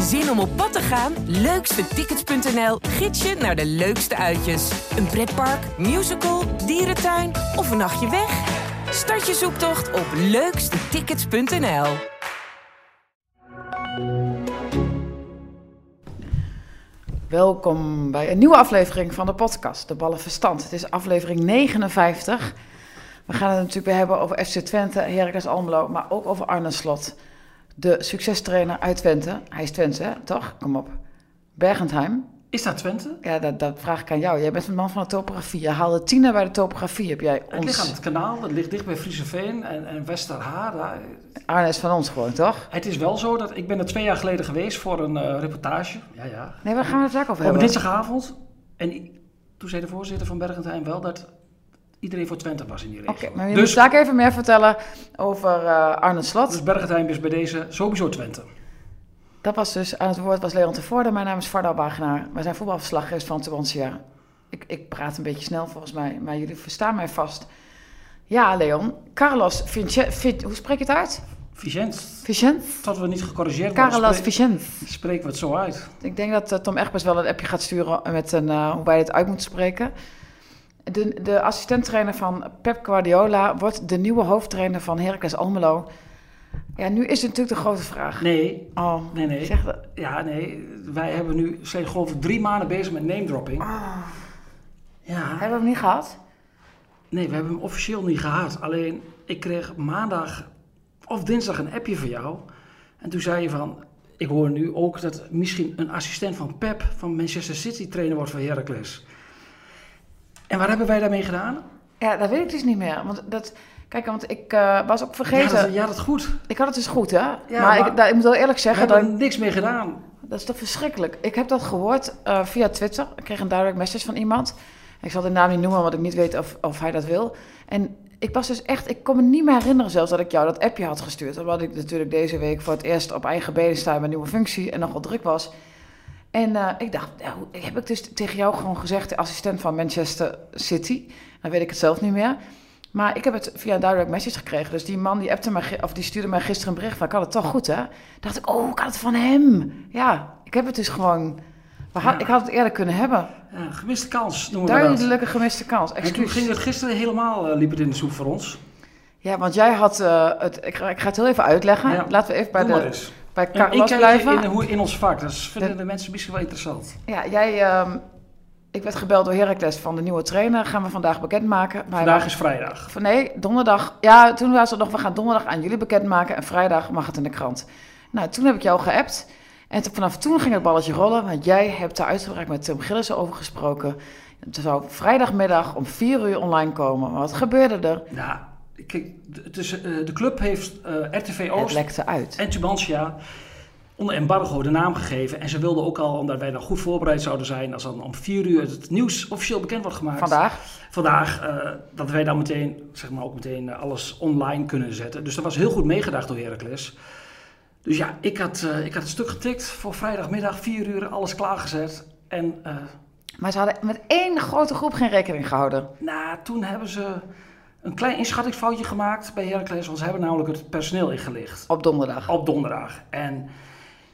Zin om op pad te gaan? Leukstetickets.nl gids je naar de leukste uitjes. Een pretpark, musical, dierentuin of een nachtje weg? Start je zoektocht op leukstetickets.nl. Welkom bij een nieuwe aflevering van de podcast, De Ballen Verstand. Het is aflevering 59. We gaan het natuurlijk hebben over FC Twente, Heracles Almelo, maar ook over Arne Slot. De succestrainer uit Twente. Hij is Twente, hè? toch? Kom op. Bergentheim. Is dat Twente? Ja, dat, dat vraag ik aan jou. Jij bent een man van de topografie. Je haalde tienen bij de topografie. Heb jij Het ligt aan het kanaal, het ligt dicht bij Frieseveen en, en Westerhaar. Arne is van ons gewoon, toch? Het is wel zo dat ik ben er twee jaar geleden geweest voor een eh, reportage. Ja, ja. Nee, waar gaan we het vaak over Op hebben? dinsdagavond. En toen zei de voorzitter van Bergentheim wel dat iedereen voor Twente was in die Oké, regio. maar je dus, moet straks even meer vertellen over eh, Arne Slot. dus Bergentheim is bij deze sowieso Twente. Dat was dus, aan het woord was Leon Tevoorde. Mijn naam is Varda Wagenaar. Wij zijn voetbalverslaggevers van Tubantia. Ik, ik praat een beetje snel volgens mij, maar jullie verstaan mij vast. Ja, Leon. Carlos Vince, Vin- hoe spreek je het uit? Vicent, Vicent? tot we niet gecorrigeerd worden, Carlos spreek- Vicent. spreken we het zo uit. Ik denk dat eh, Tom Egbers wel een appje gaat sturen met een, eh, hoe wij dit uit moeten spreken. De, de assistenttrainer van Pep Guardiola wordt de nieuwe hoofdtrainer van Heracles Almelo. Ja, nu is het natuurlijk de grote vraag. Nee, Oh, nee, nee. zeg dat. Ja, nee. Wij hebben nu, zijn geloof drie maanden bezig met name dropping. Ja. Hebben we hem niet gehad? Nee, we hebben hem officieel niet gehad. Alleen, ik kreeg maandag of dinsdag een appje van jou. En toen zei je van, ik hoor nu ook dat misschien een assistent van Pep van Manchester City trainer wordt voor Heracles. En wat hebben wij daarmee gedaan? Ja, dat weet ik dus niet meer. Want dat, kijk, want ik eh, was ook Ja, vergeten. dat, ja, dat goed. Ik had het dus goed, hè? maar maar- ik, nou, ik moet wel eerlijk We zeggen, hebben dat, niks mee gedaan. dat is toch verschrikkelijk. Ik heb dat gehoord eh, via Twitter. Ik kreeg een direct message van iemand. Ik zal de naam niet noemen, want ik niet weet of, of hij dat wil. En ik was dus echt, ik kon me niet meer herinneren zelfs dat ik jou dat appje had gestuurd. Omdat ik natuurlijk deze week voor het eerst op eigen benen sta met een nieuwe functie en nogal druk was. En eh, ik dacht, nou, heb ik dus tegen jou gewoon gezegd, de assistent van Manchester City. Dan weet ik het zelf niet meer. Maar ik heb het via een direct message gekregen. Dus die man die, appte mij, of die stuurde mij gisteren een bericht van... ik had het toch goed, hè? dacht ik, oh, ik had het van hem. Ja, ik heb het dus gewoon... we had- Ja. Ik had het eerder kunnen hebben. Ja, gemiste kans noemen we dat. Duidelijke gemiste kans. En toen Excuus. ging het gisteren helemaal, eh, liep het in de soep voor ons. Ja, want jij had... eh, het, ik, ga, ik ga het heel even uitleggen. Ja. Laten we even bij, Doe de. Bij Carlos ik blijven. in, hoe, in ons vak, dat vinden de mensen misschien wel interessant. Ja, jij... ehm, ik werd gebeld door Heracles van de nieuwe trainer. Gaan we vandaag bekendmaken. Maar hij Vandaag is vrijdag. Van nee, donderdag. Ja, toen was het nog, we gaan donderdag aan jullie bekendmaken en vrijdag mag het in de krant. Nou, toen heb ik jou geappt. En vanaf toen ging het balletje rollen, want jij hebt daar uitgebreid met Tim Gillissen over gesproken. Het zou vrijdagmiddag om 4 uur online komen. Maar wat gebeurde er? Nou, kijk, de, het is, eh, de club heeft eh, RTV Het Oost lekte uit. en Tubantia onder embargo de naam gegeven. En ze wilden ook al, omdat wij dan goed voorbereid zouden zijn, als dan om vier uur het nieuws officieel bekend wordt gemaakt. Vandaag. Vandaag, eh, dat wij dan meteen, zeg maar ook meteen alles online kunnen zetten. Dus dat was heel goed meegedacht door Heracles. Dus ja, ik had, eh, ik had het stuk getikt voor vrijdagmiddag, vier uur, alles klaargezet. En Maar ze hadden met één grote groep geen rekening gehouden. Nou, toen hebben ze een klein inschattingsfoutje gemaakt bij Heracles, want ze hebben namelijk het personeel ingelicht Op donderdag. op donderdag. En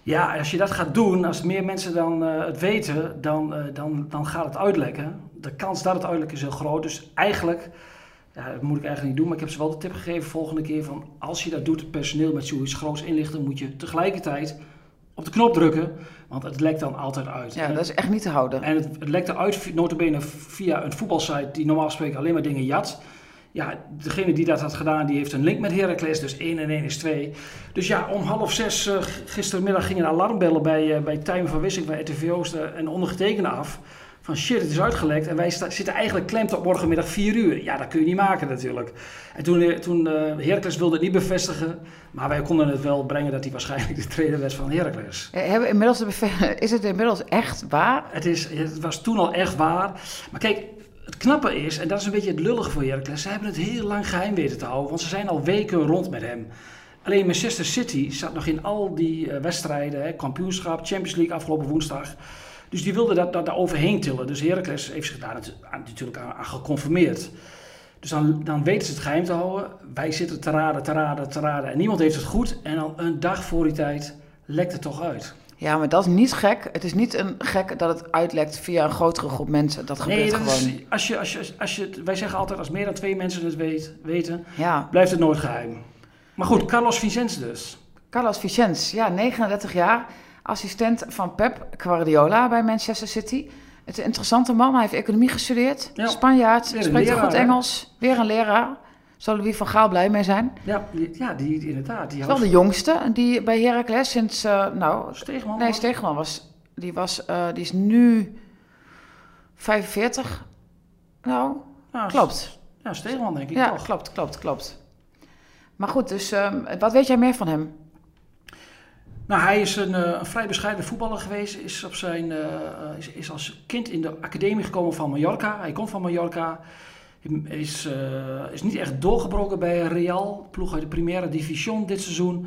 ja, als je dat gaat doen, als meer mensen dan eh, het weten, dan, eh, dan, dan gaat het uitlekken. De kans dat het uitlekken is heel groot. Dus eigenlijk, ja, dat moet ik eigenlijk niet doen, maar ik heb ze wel de tip gegeven volgende keer van als je dat doet, het personeel met zoiets groots inlichten, moet je tegelijkertijd op de knop drukken, want het lekt dan altijd uit. Ja, En- dat is echt niet te houden. en het, het lekte uit, notabene via een voetbalsite die normaal gesproken alleen maar dingen jat. Ja, degene die dat had gedaan, die heeft een link met Heracles, dus 1 en 1 is 2. Dus ja, om half zes eh, g- gistermiddag gingen alarmbellen bij, eh bij Tijmen van Wissing, bij RTV Oosten en ondergetekende af. Van shit, het is uitgelekt en wij zitten eigenlijk klem tot morgenmiddag 4 uur. Ja, dat kun je niet maken natuurlijk. En toen, eh, toen eh, Heracles wilde het niet bevestigen, maar wij konden het wel brengen dat hij waarschijnlijk de trainer werd van Heracles. Eh, Hebben inmiddels is het inmiddels echt waar? Het, is, het was toen al echt waar. Maar kijk, het knappe is, en dat is een beetje het lullige voor Heracles, ze hebben het heel lang geheim weten te houden, want ze zijn al weken rond met hem. Alleen Manchester City zat nog in al die eh, wedstrijden, kampioenschap, Champions League afgelopen woensdag. Dus die wilden dat, dat daar overheen tillen. Dus Heracles heeft zich daar natuurlijk aan, aan geconformeerd. Dus dan, dan weten ze het geheim te houden. Wij zitten te raden, te raden, te raden. En niemand heeft het goed. En dan een dag voor die tijd lekt het toch uit. Ja, maar dat is niet gek. Het is niet een gek dat het uitlekt via een grotere groep mensen. Dat gebeurt Nee, dat gewoon. is, als je, als je, als je, wij zeggen altijd, als meer dan twee mensen het weet, weten, Ja, blijft het nooit geheim. Maar goed, Carlos Vicens dus. Carlos Vicens, ja, 39 jaar. Assistent van Pep Guardiola bij Manchester City. Het is een interessante man. Hij heeft economie gestudeerd. Ja. Spanjaard, spreekt leraar, goed hè? Engels. Weer een leraar. Zal Louis van Gaal blij mee zijn. Ja, die, ja die, inderdaad. Die is wel de jongste die bij Heracles sinds, eh, nou, Steegman. nee, Steegman was, die was, eh, die is nu 45. Nou, Nou, klopt. Ja, Steegman denk ik Ja, toch. klopt, klopt, klopt. Maar goed, dus ehm, wat weet jij meer van hem? Nou, hij is een, eh, een vrij bescheiden voetballer geweest. Is, op zijn, eh, is, is als kind in de academie gekomen van Mallorca. Hij komt van Mallorca. Is, eh, is niet echt doorgebroken bij Real, ploeg uit de Primera Division dit seizoen.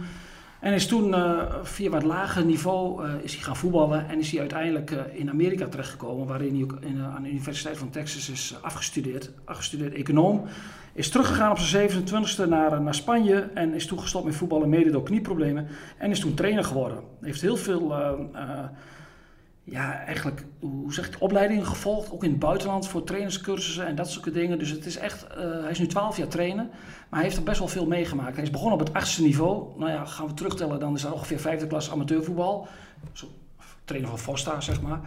En is toen eh, via wat lager niveau eh, is hij gaan voetballen. En is hij uiteindelijk in Amerika terechtgekomen. Waarin hij ook aan de Universiteit van Texas is afgestudeerd. Afgestudeerd econoom. Is teruggegaan op zijn 27e naar, naar Spanje. En is toen gestopt met voetballen mede door knieproblemen. En is toen trainer geworden. Heeft heel veel, ja, eigenlijk, hoe zeg ik, opleidingen gevolgd. Ook in het buitenland voor trainerscursussen en dat soort dingen. Dus het is echt, eh, hij is nu 12 jaar trainer. Maar hij heeft er best wel veel meegemaakt. Hij is begonnen op het achtste niveau. Nou ja, gaan we terugtellen, dan is dat ongeveer vijfde klas amateurvoetbal. Zo, trainer van Fosta, zeg maar.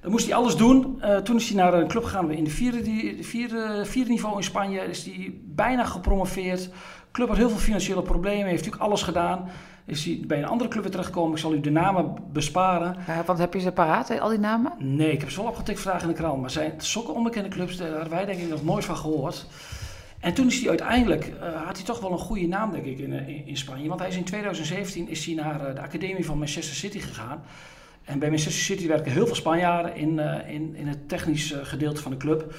Dan moest hij alles doen. Eh, toen is hij naar een club gegaan in de vierde, die- niveau in Spanje. Is hij bijna gepromoveerd. Club had heel veel financiële problemen. Heeft natuurlijk alles gedaan. Is hij bij een andere club weer terechtgekomen. Ik zal u de namen besparen. Ja, want heb je ze paraat, al die namen? Nee, ik heb ze wel opgetikt vandaag in de krant. Maar zijn zulke onbekende clubs, daar hadden wij denk ik nog nooit van gehoord. En toen is hij uiteindelijk, eh, had hij toch wel een goede naam denk ik in, eh, in, in Spanje. Want hij is in 2017 is hij naar eh, de academie van Manchester City gegaan. En bij Manchester City werken heel veel Spanjaarden in, in, in het technisch gedeelte van de club.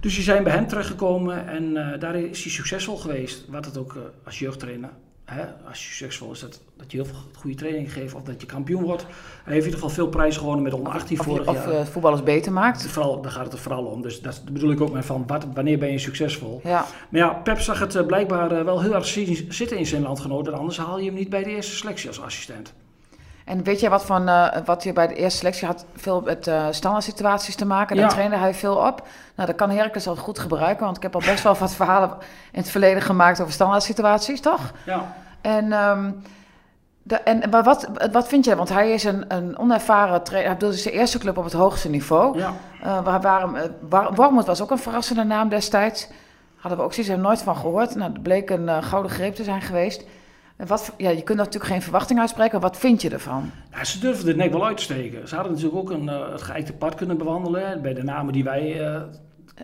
Dus die zijn bij hem terechtgekomen en daar is hij succesvol geweest. Wat het ook als jeugdtrainer, hè, als je succesvol is, dat, dat je heel veel goede training geeft of dat je kampioen wordt. Hij heeft in ieder geval veel prijzen gewonnen met onder 18 Of, vorig je- of jaar. eh, voetballers beter maakt? Vooral, daar gaat het er vooral om. Dus dat bedoel ik ook met van wat, wanneer ben je succesvol. Ja. Maar ja, Pep zag het eh, blijkbaar eh, wel heel erg zi- zitten in zijn landgenoten. Anders haal je hem niet bij de eerste selectie als assistent. En weet jij wat, van, eh, wat je bij de eerste selectie had? Veel met eh standaard situaties te maken. Daar Ja. trainde hij veel op. Nou, dat kan Heracles al goed gebruiken. Want ik heb al best wel wat verhalen in het verleden gemaakt over standaard situaties, toch? Ja, En, ehm, de, en maar wat, wat vind jij? Want hij is een, een onervaren trainer. Hij zijn eerste club op het hoogste niveau. ja. Waar, waarom, eh, Wormoed was ook een verrassende naam destijds. Hadden we ook zoiets, nooit van gehoord. Nou, dat bleek een gouden greep te zijn geweest. En wat, ja, je kunt natuurlijk geen verwachting uitspreken. Wat vind je ervan? Ja, ze durfden het nek wel uit te steken. Ze hadden natuurlijk ook een, eh, het geëikte pad kunnen bewandelen. Bij de namen die wij, eh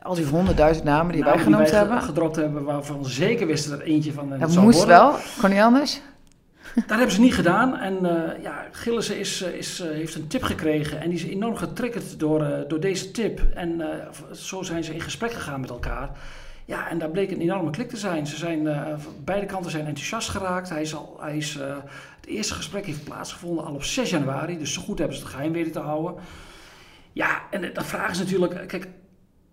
Al die honderdduizend namen die namen wij genoemd ge- hebben. gedropt hebben, waarvan zeker wisten dat eentje van hen Dat zou moest worden. wel, kon niet anders. Dat hebben ze niet gedaan. En eh, ja, Gillissen is, is, heeft een tip gekregen. En die is enorm getriggerd door, door deze tip. En zo zijn ze in gesprek gegaan met elkaar. Ja, en daar bleek een enorme klik te zijn. Ze zijn, eh, beide kanten zijn enthousiast geraakt. Hij is al, hij is, eh, het eerste gesprek heeft plaatsgevonden al op 6 januari. Dus zo goed hebben ze het geheim weten te houden. Ja, en dan vragen ze natuurlijk... Kijk,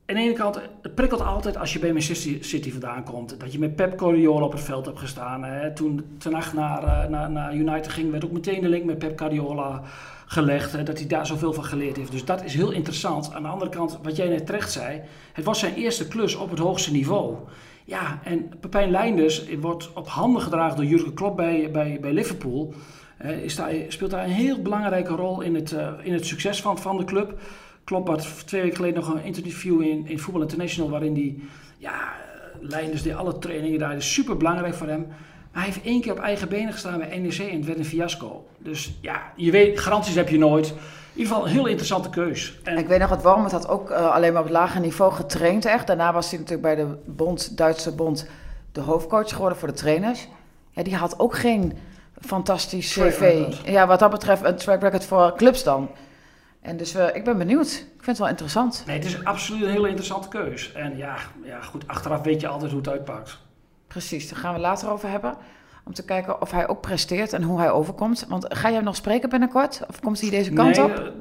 aan de ene kant, het prikkelt altijd als je bij Manchester City vandaan komt. Dat je met Pep Guardiola op het veld hebt gestaan. Hè. Toen Ten naar, eh, naar, naar United ging, werd ook meteen de link met Pep Guardiola gelegd. Hè, dat hij daar zoveel van geleerd heeft. Dus dat is heel interessant. Aan de andere kant, wat jij net terecht zei. Het was zijn eerste klus op het hoogste niveau. Ja, en Pepijn Leinders wordt op handen gedragen door Jurgen Klopp bij, bij, bij Liverpool. Eh, is daar, speelt daar een heel belangrijke rol in het, eh, in het succes van, van de club. Klopp had twee weken geleden nog een interview in, in Football International waarin hij, ja, Leinders deed alle trainingen daar, is super belangrijk voor hem. Maar hij heeft één keer op eigen benen gestaan bij NEC en het werd een fiasco. Dus ja, je weet, garanties heb je nooit. In ieder geval een heel interessante keus. En, Ik weet nog, wat Wormoed had ook eh, alleen maar op het lage niveau getraind echt. Daarna was hij natuurlijk bij de bond, Duitse bond de hoofdcoach geworden voor de trainers. Ja, die had ook geen fantastisch cv. Ja, wat dat betreft een track record voor clubs dan. En dus eh, ik ben benieuwd. Ik vind het wel interessant. nee, het is absoluut een hele interessante keus. En ja, ja, goed, achteraf weet je altijd hoe het uitpakt. Precies, daar gaan we later over hebben. Om te kijken of hij ook presteert en hoe hij overkomt. Want ga jij hem nog spreken binnenkort? Of komt hij deze kant nee, op?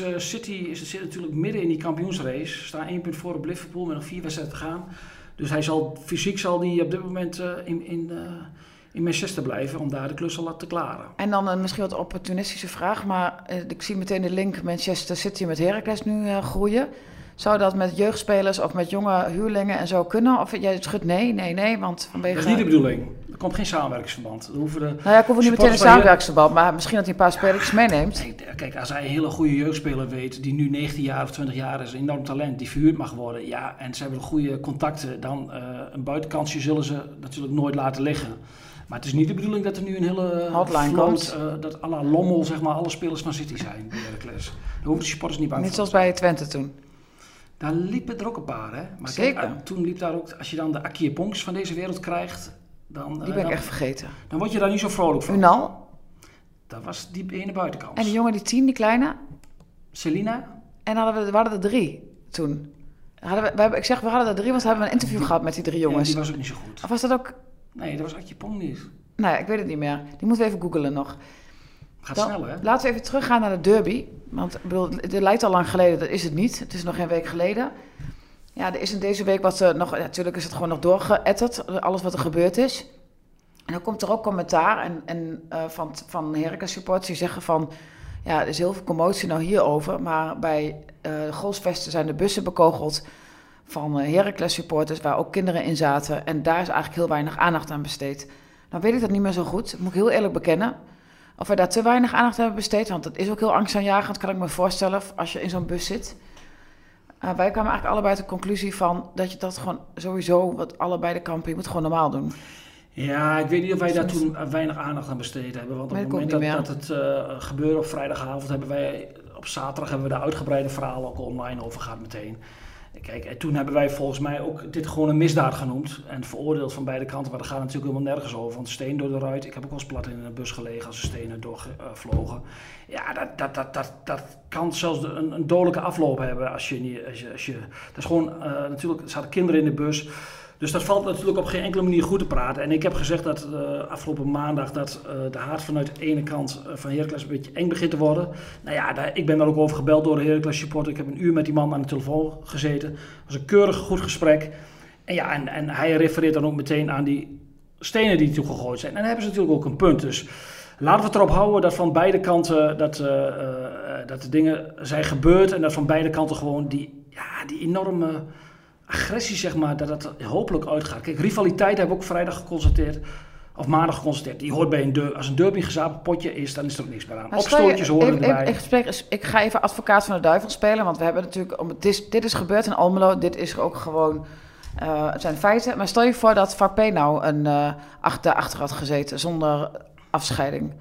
eh, City is, zit natuurlijk midden in die kampioensrace. Ze staan één punt voor op Liverpool met nog vier wedstrijden te gaan. Dus hij zal, fysiek zal hij op dit moment eh, in, in, in Manchester blijven om daar de klus al te klaren. En dan een misschien wat opportunistische vraag, maar ik zie meteen de link Manchester City met Heracles nu groeien. Zou dat met jeugdspelers of met jonge huurlingen en zo kunnen? Of jij schudt nee, nee, nee, want vanwege... Dat is niet de bedoeling. Er komt geen samenwerkingsverband. Er hoeven de Nou ja, ik hoef niet meteen een samenwerkingsverband, maar misschien dat hij een paar spelers meeneemt. Nee, kijk, als hij een hele goede jeugdspeler weet, die nu 19 jaar of 20 jaar is, een enorm talent, die verhuurd mag worden, ja, en ze hebben goede contacten, dan eh, een buitenkansje zullen ze natuurlijk nooit laten liggen. Maar het is niet de bedoeling dat er nu een hele Hotline vloot, komt. eh, dat à la Lommel, zeg maar, alle spelers van City zijn Heracles. Daar hoeven de supporters niet bang Niet zoals bij Twente toen. Daar liepen er ook een paar, hè. Maar Zeker. Kijk, eh, toen liep daar ook, als je dan de Akie Ponks van deze wereld krijgt, dan, eh, Die ben ik dan, echt vergeten. dan word je daar niet zo vrolijk van. Unal. Dat was die ene buitenkant. En die jongen, die tien, die kleine. Selina? En hadden we, we hadden er drie toen. Hadden we, ik zeg, we hadden er drie, want we hebben een interview gehad met die drie Ja, jongens. die was ook niet zo goed. Of was dat ook... Nee, dat was Akie Pong niet. Nou ja, ik weet het niet meer. Die moeten we even googlen nog. Gaat Dan- snel, hè? Laten we even teruggaan naar de derby. Want ik bedoel, het lijkt al lang geleden, dat is het niet. Het is nog geen week geleden. Ja, er is in deze week wat ze nog... ja, natuurlijk is het gewoon nog doorgeëtterd, alles wat er gebeurd is. En dan komt er ook commentaar en, en, eh, van, van Heracles supporters die zeggen van... Ja, er is heel veel commotie nou hierover. Maar bij eh de Golsvesten zijn de bussen bekogeld van eh, Heracles supporters... waar ook kinderen in zaten. En daar is eigenlijk heel weinig aandacht aan besteed. Nou weet ik dat niet meer zo goed, moet ik heel eerlijk bekennen. Of wij daar te weinig aandacht hebben besteed. Want dat is ook heel angstaanjagend, kan ik me voorstellen, als je in zo'n bus zit. Eh, wij kwamen eigenlijk allebei tot de conclusie van dat je dat gewoon sowieso, wat allebei de kampen, je moet gewoon normaal doen. Ja, ik weet niet of wij daar toen weinig aandacht aan besteed hebben. Want op het moment dat, het eh, gebeurde op vrijdagavond, hebben wij op zaterdag hebben we daar uitgebreide verhalen ook online over gehad meteen. Kijk, en toen hebben wij volgens mij ook dit gewoon een misdaad genoemd. En veroordeeld van beide kanten. Maar daar gaat natuurlijk helemaal nergens over. Want steen door de ruit. Ik heb ook wel eens plat in een bus gelegen als er stenen doorvlogen. Ja, dat, dat, dat, dat, dat kan zelfs een, een dodelijke afloop hebben. Als je niet, als je, als je, dat is gewoon, eh, natuurlijk, zaten kinderen in de bus. Dus dat valt natuurlijk op geen enkele manier goed te praten. En ik heb gezegd dat eh, afgelopen maandag dat eh, de haat vanuit de ene kant eh, van Heracles een beetje eng begint te worden. Nou ja, daar, ik ben daar ook over gebeld door de Heracles supporter. Ik heb een uur met die man aan de telefoon gezeten. Het was een keurig goed gesprek. En ja, en, en hij refereert dan ook meteen aan die stenen die toegegooid zijn. En dan hebben ze natuurlijk ook een punt. Dus laten we het erop houden dat van beide kanten dat, dat de dingen zijn gebeurd. En dat van beide kanten gewoon die, ja, die enorme agressie, zeg maar, dat dat hopelijk uitgaat. Kijk, rivaliteit hebben we ook vrijdag geconstateerd. Of maandag geconstateerd. Die hoort bij een derby. Als een derby een gezapeld potje is, dan is er ook niks meer aan. Opstootjes horen ik, erbij. Ik, ik, ik ga even advocaat van de duivel spelen, want we hebben natuurlijk, om, het is, dit is gebeurd in Almelo, dit is ook gewoon, eh, het zijn feiten. Maar stel je voor dat P nou een eh achter, achter had gezeten zonder afscheiding.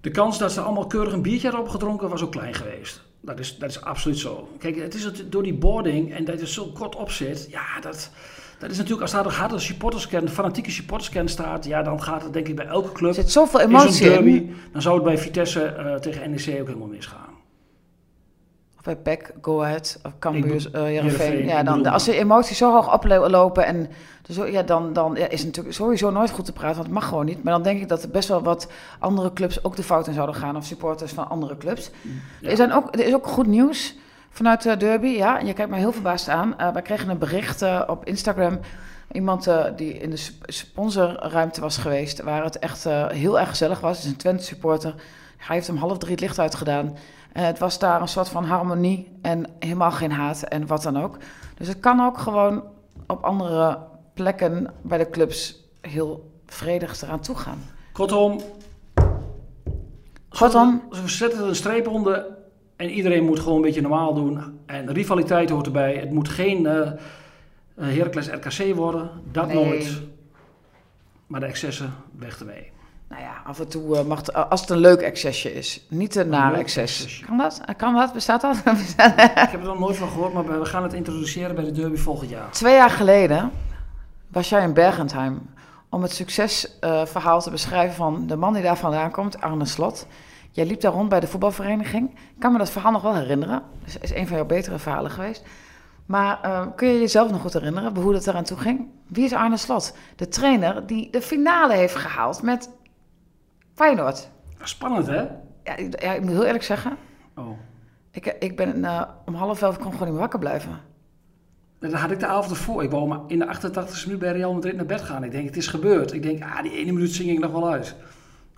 De kans dat ze allemaal keurig een biertje hadden opgedronken was ook klein geweest. Dat is, dat is absoluut zo. Kijk, het is het, door die boarding en dat het zo kort op zit. Ja, dat, dat is natuurlijk als daar een harde supporterskern, fanatieke supporterskern staat. Ja, dan gaat het denk ik bij elke club. Er zit zoveel in emotie derby, in. dan zou het bij Vitesse eh, tegen NEC ook helemaal misgaan. Bij PEC, Go Ahead, of Cambuur, Heerenveen, Heerenveen. Ja, dan, als de emoties zo hoog oplopen en dus, ja, dan, dan ja, is het natuurlijk sowieso nooit goed te praten, want het mag gewoon niet. Maar dan denk ik dat er best wel wat andere clubs ook de fout in zouden gaan, of supporters van andere clubs. Ja. Er, zijn ook, er is ook goed nieuws vanuit de Derby, ja. En je kijkt mij heel verbaasd aan. Eh wij kregen een bericht eh, op Instagram. Iemand die in de sp- sponsorruimte was geweest, waar het echt heel erg gezellig was. Het is een Twente supporter. Hij heeft om half drie het licht uitgedaan. En het was daar een soort van harmonie en helemaal geen haat en wat dan ook. Dus het kan ook gewoon op andere plekken bij de clubs heel vredig eraan toe gaan. Kortom, Kortom. we zetten er een streep onder en iedereen moet gewoon een beetje normaal doen. En rivaliteit hoort erbij. Het moet geen eh eh, Heracles RKC worden, dat Nee. nooit. Maar de excessen weg ermee. Nou ja, af en toe eh, mag het, als het een leuk excesje is. Niet een nare excess. Kan dat? Eh, Kan dat? Bestaat dat? Ik heb er nog nooit van gehoord, maar we gaan het introduceren bij de derby volgend jaar. Twee jaar geleden was jij in Bergentheim om het succesverhaal te beschrijven van de man die daar vandaan komt, Arne Slot. Jij liep daar rond bij de voetbalvereniging. Ik kan me dat verhaal nog wel herinneren. Het is een van jouw betere verhalen geweest. Maar eh, kun je jezelf nog goed herinneren hoe dat eraan toe ging? Wie is Arne Slot? De trainer die de finale heeft gehaald met Feyenoord. Spannend, hè? Ja, ik, ja, ik moet heel eerlijk zeggen, Oh. ik, ik ben eh, om half elf kon gewoon niet meer wakker blijven. En dan had ik de avond ervoor. Ik wou maar in de 88e minuut bij Real Madrid naar bed gaan. Ik denk, het is gebeurd. Ik denk, ah, die ene minuut zing ik nog wel uit.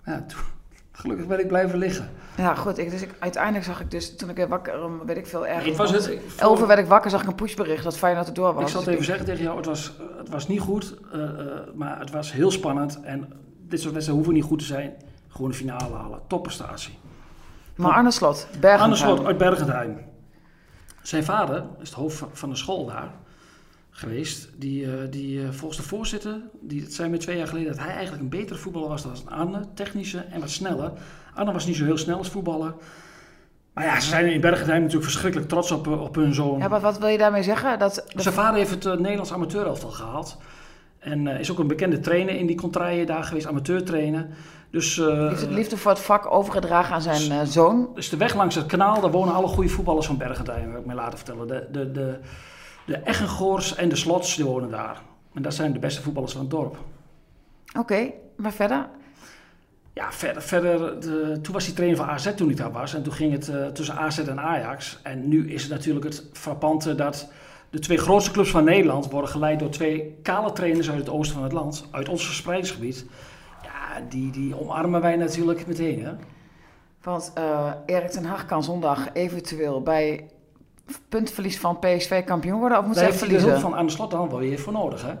Ja, toen, gelukkig ben ik blijven liggen. Ja, goed. Ik, dus ik, uiteindelijk zag ik dus, toen ik weer wakker, weet ik veel, ergens... Het was het, ik- Elf uur werd ik wakker, zag ik een pushbericht dat Feyenoord er door was. Ik zal het Dus even zeggen tegen jou, het was, eh, het was niet goed, eh, maar het was heel spannend. En dit soort wedstrijden hoeven niet goed te zijn. Gewoon de finale halen. Topprestatie. Maar Arne Slot. Anders wordt uit Bergenheim. Zijn vader is het hoofd van- de school daar geweest. Die, eh, die eh, volgens de voorzitter, die het zei me twee jaar geleden, dat hij eigenlijk een betere voetballer was dan Anne. Technische en wat sneller. Anne was niet zo heel snel als voetballer. Maar ja, ze zijn in Bergenheim natuurlijk verschrikkelijk trots op, eh, op hun zoon. Ja, maar wat wil je daarmee zeggen? Dat, dat- Zijn vader heeft het eh, Nederlands amateurelftal gehaald. En eh, is ook een bekende trainer in die contraien daar geweest, amateur trainen. Dus, eh, heeft het liefde voor het vak overgedragen aan zijn eh, zoon. dus de weg langs het kanaal, daar wonen alle goede voetballers van Bergentijn, heb ik mij laten vertellen. De, de, de, de Eggengoors en de Slots, die wonen daar. En dat zijn de beste voetballers van het dorp. Oké, maar verder? Ja, verder, verder de, toen was hij trainer van AZ toen ik daar was. En toen ging het tussen AZ en Ajax. En nu is het natuurlijk het frappante dat de twee grootste clubs van Nederland worden geleid door twee kale trainers uit het oosten van het land. Uit ons verspreidingsgebied. Ja, die, die omarmen wij natuurlijk meteen. Hè? Want eh Erik ten Hag kan zondag eventueel bij puntverlies van PSV kampioen worden. Of moet Daar hij heeft hij de verliezen? hulp van Arne Slot dan wel weer voor nodig. Hè?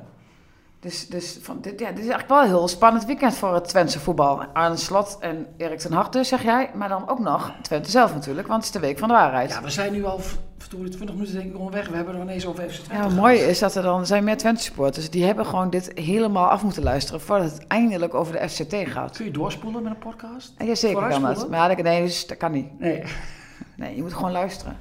Dus, dus van, dit, ja, dit is eigenlijk wel een heel spannend weekend voor het Twentse voetbal. Arne Slot en Erik ten dus, zeg jij. Maar dan ook nog Twente zelf natuurlijk, want het is de week van de waarheid. Ja, we zijn nu al verdorie, 20 minuten denk ik onderweg. We hebben er ineens over FC Ja, mooie is dat er dan zijn meer Twente supporters. Die hebben gewoon dit helemaal af moeten luisteren voordat het eindelijk over de FCT gaat. Kun je doorspoelen met een podcast? Ja, zeker kan dat. Maar ja, nee, dus dat kan niet. Nee. Nee, je moet gewoon luisteren.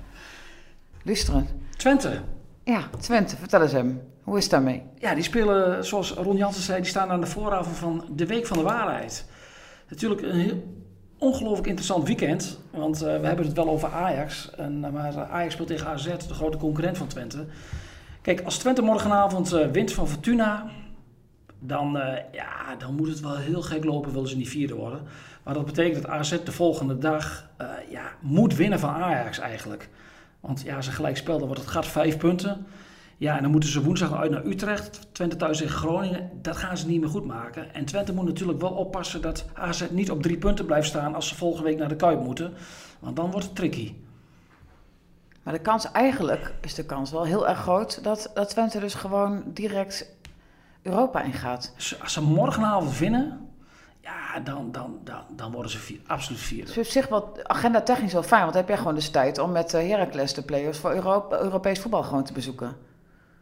Luisteren. Twente. Ja, Twente, vertel eens hem. Hoe is het daarmee? Ja, die spelen, zoals Ron Jansen zei, die staan aan de vooravond van de Week van de Waarheid. Natuurlijk een heel ongelooflijk interessant weekend. Want eh, we hebben het wel over Ajax. En, eh, maar eh, Ajax speelt tegen AZ, de grote concurrent van Twente. Kijk, als Twente morgenavond wint van Fortuna... Dan, ja, dan moet het wel heel gek lopen, willen ze niet vierde worden. Maar dat betekent dat AZ de volgende dag ja, moet winnen van Ajax eigenlijk. Want ja, ze gelijk spel, dan wordt het gat vijf punten. Ja, en dan moeten ze woensdag uit naar Utrecht. Twente thuis tegen Groningen. Dat gaan ze niet meer goed maken. En Twente moet natuurlijk wel oppassen dat AZ niet op drie punten blijft staan als ze volgende week naar de Kuip moeten. Want dan wordt het tricky. Maar de kans eigenlijk is de kans wel heel erg groot dat, dat Twente dus gewoon direct Europa ingaat. Als ze morgenavond winnen, ja, dan, dan, dan, dan worden ze vier, absoluut vierde. Dus op zich wel agenda technisch wel fijn, want dan heb jij gewoon dus tijd om met eh, Heracles de play-offs voor Euro Europees voetbal gewoon te bezoeken.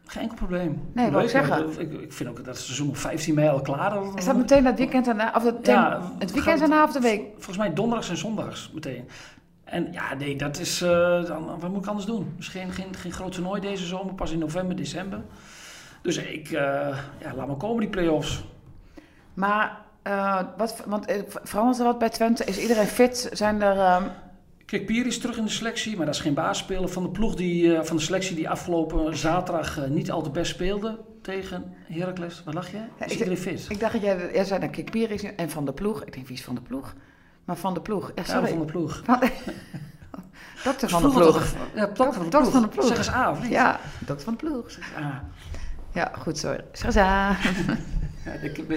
Geen enkel probleem. Nee, wou ik zeggen. Ik, ik vind ook dat het seizoen op 15 mei al klaar is. Is dat meteen dat weekend daarna, of dat Ja, het weekend daarna of de week? Volgens mij donderdags en zondags meteen. En ja, nee, dat is. eh, dan, wat moet ik anders doen? Dus geen, geen, geen groot toernooi deze zomer, pas in november, december. Dus ik, eh, ja, laat maar komen die play-offs. Maar, eh, wat, want verandert er wat bij Twente? Is iedereen fit? Zijn er... ehm, Kijk, Pier is terug in de selectie, maar dat is geen baasspeler van de ploeg die, eh, van de selectie die afgelopen zaterdag eh, niet al te best speelde tegen Heracles. Je? Ja, Is ik- iedereen fit? ik dacht dat jij, jij zei dan Kikpiri is en Van de Ploeg. Ik denk, wie is Van de Ploeg? Maar Van de Ploeg. Ja, Ja, sorry. van de ploeg. Dokter Van de Ploeg. Ja, dokter van de ploeg. van de ploeg. Zeg eens A, of niet? Ja, dokter van de Ploeg. Ah, Ja, goed, sorry. Zeg eens aan.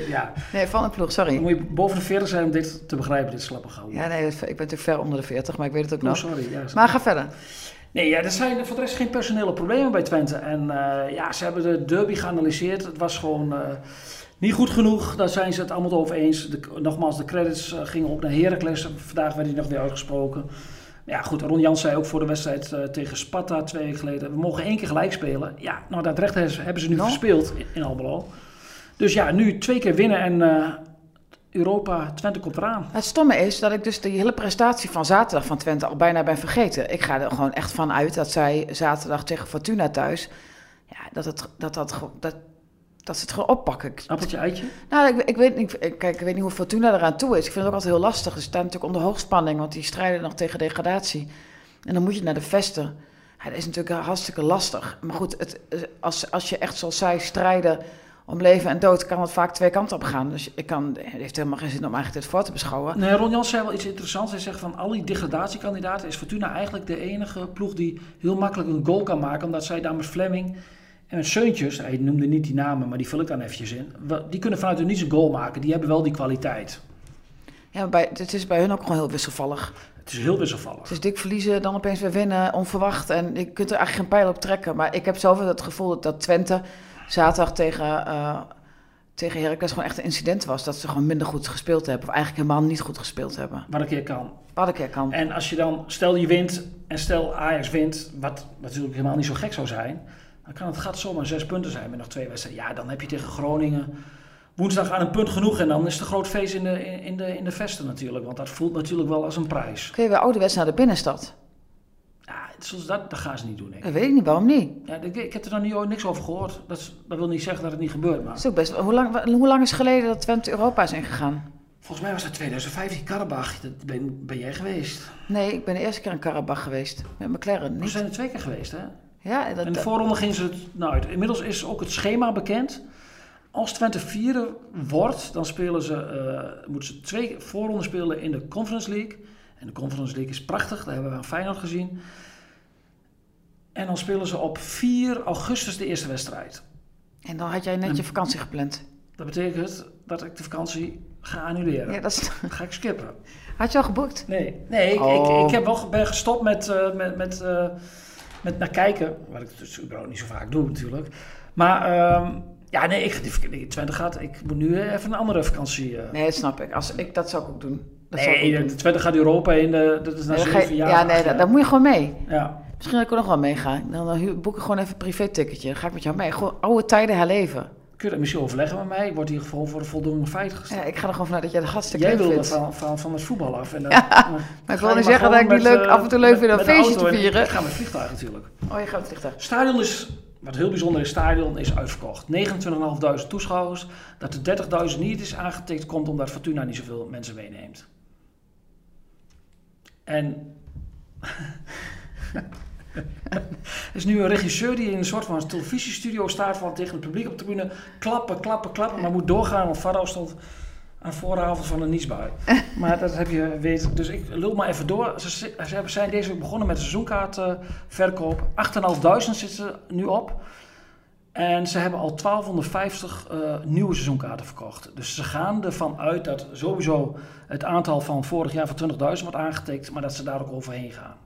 ja, Nee, Van de Ploeg, dan sorry. moet je boven de 40 zijn om dit te begrijpen, dit slappe gauw. Ja, nee, ik ben natuurlijk ver onder de 40, maar ik weet het ook Oh, nog. sorry. Ja, Maar ga verder. Nee, ja, er zijn voor de rest geen personele problemen bij Twente. En eh, ja, ze hebben de derby geanalyseerd. Het was gewoon eh, niet goed genoeg. Daar zijn ze het allemaal over eens. De, nogmaals, de credits eh, gingen op naar Heracles. Vandaag werd hij nog weer uitgesproken. Ja, goed, Ron Jans zei ook voor de wedstrijd tegen Sparta twee weken geleden... we mogen één keer gelijk spelen. Ja, nou, dat recht hebben ze- nu Nou. verspeeld in, in Almelo. Dus ja, nu twee keer winnen en eh, Europa, Twente komt eraan. Het stomme is dat ik dus de hele prestatie van zaterdag van Twente al bijna ben vergeten. Ik ga er gewoon echt van uit dat zij zaterdag tegen Fortuna thuis... Ja, dat, het, dat, dat, dat, dat ze het gewoon oppakken. Appeltje, eitje. Nou, ik, ik, weet, niet- ik, kijk, ik weet niet hoe Fortuna eraan toe is. Ik vind het ook altijd heel lastig. Ze staan natuurlijk onder hoogspanning, want die strijden nog tegen degradatie. En dan moet je naar de vesten. Ja, dat is natuurlijk hartstikke lastig. Maar goed, het, als, als je echt zoals zij strijden om leven en dood, kan het vaak twee kanten op gaan. Dus ik kan, het heeft helemaal geen zin om eigenlijk dit voor te beschouwen. Nee, Ron Jans zei wel iets interessants. Hij zegt van al die degradatiekandidaten is Fortuna eigenlijk de enige ploeg die heel makkelijk een goal kan maken. Omdat zij daar met Fleming En Seuntjes, hij noemde niet die namen, maar die vul ik dan eventjes in. Die kunnen vanuit hun niets een goal maken. Die hebben wel die kwaliteit. Ja, maar bij, het is bij hun ook gewoon heel wisselvallig. Het is heel wisselvallig. Het is dik verliezen, dan opeens weer winnen, onverwacht. En je kunt er eigenlijk geen pijl op trekken. Maar ik heb zelf het gevoel dat, dat Twente zaterdag tegen, uh, tegen Heracles gewoon echt een incident was. Dat ze gewoon minder goed gespeeld hebben. Of eigenlijk helemaal niet goed gespeeld hebben. Wat een keer kan. Wat een keer kan. En als je dan, stel je wint en stel Ajax wint, wat natuurlijk helemaal niet zo gek zou zijn. Dan kan het gat zomaar zes punten zijn met nog twee wedstrijden. Ja, dan heb je tegen Groningen woensdag aan een punt genoeg. En dan is het een groot feest in de, in, de, in de vesten natuurlijk. Want dat voelt natuurlijk wel als een prijs. Kun je weer ouderwets naar de binnenstad? Zoals dat, dat gaan ze niet doen. Ik. Dat weet ik niet, waarom niet? Ja, ik, ik heb er nog niet, niks over gehoord. Dat, dat wil niet zeggen dat het niet gebeurt. Maar... Is ook best, hoe, lang, hoe lang is het geleden dat Twente Europa is ingegaan? Volgens mij was dat 2015 Karabach. Dat ben, ben jij geweest? Nee, ik ben de eerste keer in Karabach geweest. Met McLaren. Niet. We zijn er twee keer geweest, hè? Ja, dat, en de voorronde gingen ze het nou. Inmiddels is ook het schema bekend. Als Twente vierde wordt, dan spelen ze, uh, moeten ze twee voorronden spelen in de Conference League. En de Conference League is prachtig, daar hebben we aan Feyenoord gezien. En dan spelen ze op 4 augustus de eerste wedstrijd. En dan had jij net je vakantie gepland. Dat betekent dat ik de vakantie ga annuleren. Ja, dat is... ga ik skippen. Had je al geboekt? Nee, nee ik, ik, ik, heb wel, ben gestopt met, uh, met, met, uh, met naar kijken. Wat ik dus überhaupt niet zo vaak doe natuurlijk. Maar... Uh, ja, nee, ik, die, Twente gaat. Ik moet nu even een andere vakantie. Uh. Nee, dat snap ik. Als, ik. Dat zou ik ook doen. Dat nee, ook doen. Twente gaat Europa in. De, dat is na zeven jaar. Ja, nee, daar moet je gewoon mee. Ja. Misschien dat ik er nog wel meegaan. Dan, dan boek ik gewoon even een privé-ticketje. Dan ga ik met jou mee. Gewoon oude tijden herleven. Kun je dat misschien overleggen met mij? Ik word hier gewoon voor de voldoende feit gesteld. Ja, ik ga er gewoon vanuit dat jij de gasten Jij wilde van, van, van het voetbal af. En dan, ja, maar ik wil niet zeggen dat ik niet leuk, af en toe leuk vind een feestje te vieren. Ik ga met vliegtuig natuurlijk. Oh, je gaat met vliegtuig. Stadion is wat heel bijzonder is, stadion is uitverkocht. 29.500 toeschouwers. Dat de 30.000 niet is aangetikt, komt omdat Fortuna niet zoveel mensen meeneemt. En er is nu een regisseur die in een soort van televisiestudio staat van tegen het publiek op de tribune klappen, klappen, klappen, maar moet doorgaan, want Farao stond aan vooravond van een niesbui. maar dat heb je weten. Dus ik lul maar even door. Ze, zijn deze week begonnen met seizoenkaartverkoop. 8.500 zitten ze nu op. En ze hebben al 1250 uh, eh, nieuwe seizoenkaarten verkocht. Dus ze gaan ervan uit dat sowieso het aantal van vorig jaar van 20.000 wordt aangetikt, maar dat ze daar ook overheen gaan.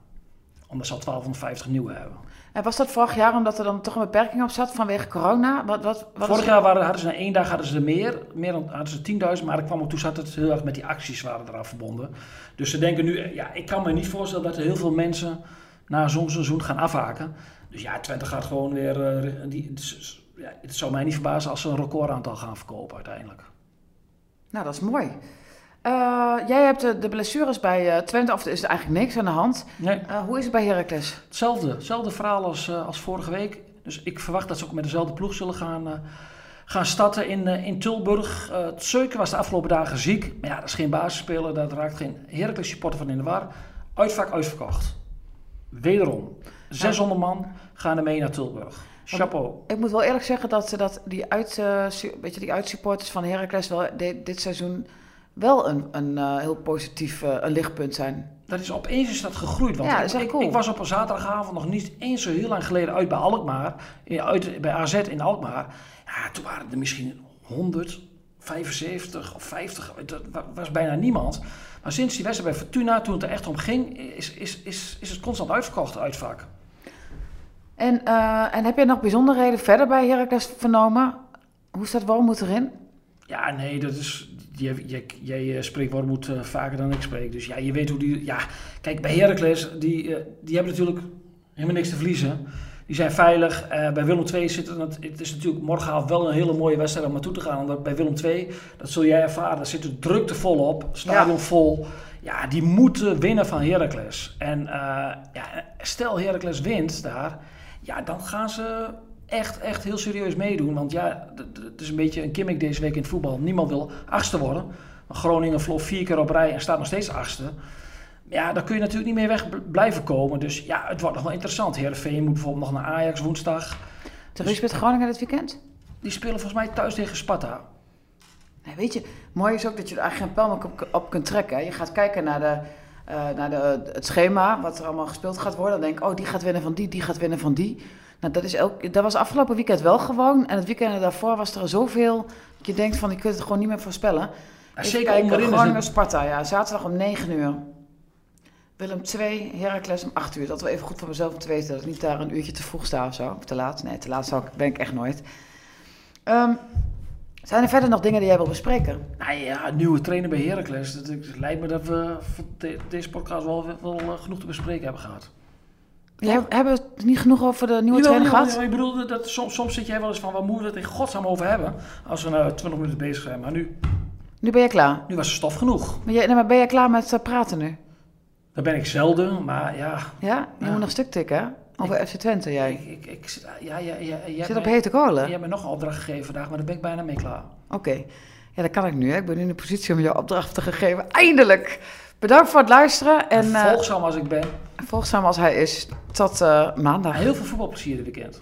Omdat ze al 1250 nieuwe hebben. En was dat vorig jaar omdat er dan toch een beperking op zat vanwege corona? Wat, wat, wat vorig jaar waren, hadden ze na één dag hadden ze er meer. Meer dan hadden ze 10.000, maar er kwam ook toe zat het heel erg met die acties waren eraan verbonden. Dus ze denken nu, ja, ik kan me niet voorstellen dat er heel veel mensen na zo'n seizoen gaan afhaken. Dus ja, Twente gaat gewoon weer. Uh, die, ja, het zou mij niet verbazen als ze een recordaantal gaan verkopen uiteindelijk. Nou, dat is mooi. Uh, jij hebt de, de, blessures bij uh, Twente, of is er eigenlijk niks aan de hand. Nee. Uh, hoe is het bij Heracles? Hetzelfde, hetzelfde verhaal als, als vorige week. Dus ik verwacht dat ze ook met dezelfde ploeg zullen gaan, gaan starten in, in Tilburg. Uh, was de afgelopen dagen ziek. Maar ja, dat is geen basisspeler, dat raakt geen Heracles supporter van in de war. Uitvak uitverkocht. Wederom. 600 man gaan er mee naar Tilburg. Chapeau. Ik moet wel eerlijk zeggen dat, dat die, uit, weet je, die uitsupporters van Heracles wel dit seizoen wel een, een uh, heel positief uh, een lichtpunt zijn. Dat is opeens is dat gegroeid. Want ja, dat ik, cool. ik, was op een zaterdagavond nog niet eens zo heel lang geleden uit bij Alkmaar. Uit, bij AZ in Alkmaar. Ja, toen waren er misschien 100, 75 of 50. Dat was bijna niemand. Maar sinds die wedstrijd bij Fortuna, toen het er echt om ging, is, is, is, is het constant uitverkocht, uitvak. En, uh, en heb je nog bijzonderheden verder bij Heracles vernomen? Hoe staat Wormoed erin? Ja, nee, dat is. Jij, jij, jij spreekt Wormoed uh, vaker dan ik spreek. Dus ja, je weet hoe die. Ja, kijk, bij Heracles, die, uh, die hebben natuurlijk helemaal niks te verliezen. Die zijn veilig. Uh, bij Willem II zit het, het is natuurlijk morgenavond wel een hele mooie wedstrijd om naartoe te gaan. Omdat bij Willem II, dat zul jij ervaren, daar zit de drukte vol op. Stadion ja. vol. Ja, die moeten winnen van Heracles. En ja, stel Heracles wint daar, ja, dan gaan ze echt, echt heel serieus meedoen. Want ja, het is een beetje een gimmick deze week in het voetbal. Niemand wil achtste worden. Groningen vloog vier keer op rij en staat nog steeds achtste. Ja, daar kun je natuurlijk niet meer weg blijven komen. Dus ja, het wordt nog wel interessant. Heerenveen moet bijvoorbeeld nog naar Ajax woensdag. Terug dus, met Groningen dit weekend? Die spelen volgens mij thuis tegen Sparta. Nee, weet je, mooi is ook dat je er eigenlijk geen pijl op, op kunt trekken. Je gaat kijken naar, de, naar de, het schema, wat er allemaal gespeeld gaat worden. Dan denk ik, oh, die gaat winnen van die, die gaat winnen van die. Nou, dat, is elk, dat was afgelopen weekend wel gewoon. En het weekend daarvoor was er zoveel. Dat je denkt van, je kunt het gewoon niet meer voorspellen. Even zeker kijken, onderin is Groningen het- Sparta, ja. Zaterdag om 9 uur. Willem 2, Heracles om 8 uur. Dat wel even goed voor mezelf om te weten. Dat ik niet daar een uurtje te vroeg sta of zo. Of te laat. Nee, te laat zou ik, ben ik echt nooit. Ehm, zijn er verder nog dingen die jij wil bespreken? Nou ja, nieuwe trainer bij Heracles. Het, lijkt me dat we voor de- deze podcast wel, wel genoeg te bespreken hebben gehad. Jij, hebben we het niet genoeg over de nieuwe trainer gehad? jawel. Ik bedoel, dat, soms, soms zit jij wel eens van, waar moeten we het in godsnaam over hebben? Als we nou 20 minuten bezig zijn. Maar nu, Nu ben je klaar. nu was er stof genoeg. Maar, jij, maar ben je klaar met eh, praten nu? Dat ben ik zelden, maar ja... Ja? Je Ja. moet nog stuk tikken, hè? Over FC Twente, jij. Ik, ik, ja, ja, ja, jij Zit op hete kolen? jij hebt me nog een opdracht gegeven vandaag, maar daar ben ik bijna mee klaar. Oké. Ja, dat kan ik nu, hè? Ik ben nu in de positie om jou opdrachten te geven. Eindelijk! Bedankt voor het luisteren. En En eh volgzaam als ik ben. volgzaam als hij is. Tot eh, maandag. Heel veel voetbalplezier dit weekend.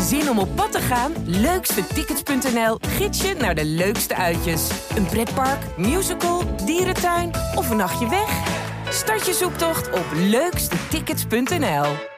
Zin om op pad te gaan? Leukstetickets.nl gids je naar de leukste uitjes. Een pretpark, musical, dierentuin of een nachtje weg? Start je zoektocht op leukstetickets.nl.